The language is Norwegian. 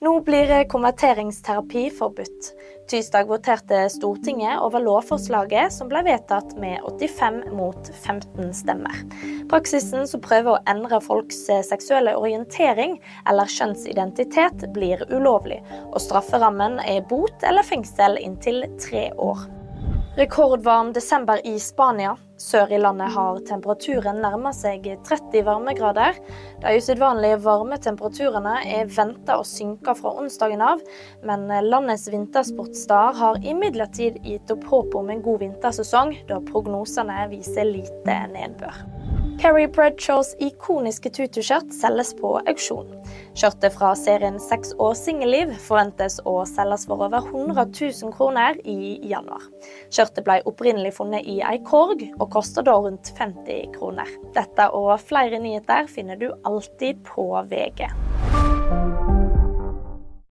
Nå blir konverteringsterapi forbudt. Tirsdag voterte Stortinget over lovforslaget som ble vedtatt med 85 mot 15 stemmer. Praksisen som prøver å endre folks seksuelle orientering eller kjønnsidentitet, blir ulovlig, og strafferammen er bot eller fengsel inntil tre år. Rekordvarm desember i Spania. Sør i landet har temperaturen nærmet seg 30 varmegrader. De usedvanlig varme temperaturene er venta å synke fra onsdagen av, men landets vintersportssteder har imidlertid gitt opp håp om en god vintersesong, da prognosene viser lite nedbør. Carrie Bradshaws ikoniske tutu-skjørt selges på auksjon. Skjørtet fra serien Seks år singelliv forventes å selges for over 100 000 kroner i januar. Skjørtet ble opprinnelig funnet i ei korg, og koster da rundt 50 kroner. Dette og flere nyheter finner du alltid på VG.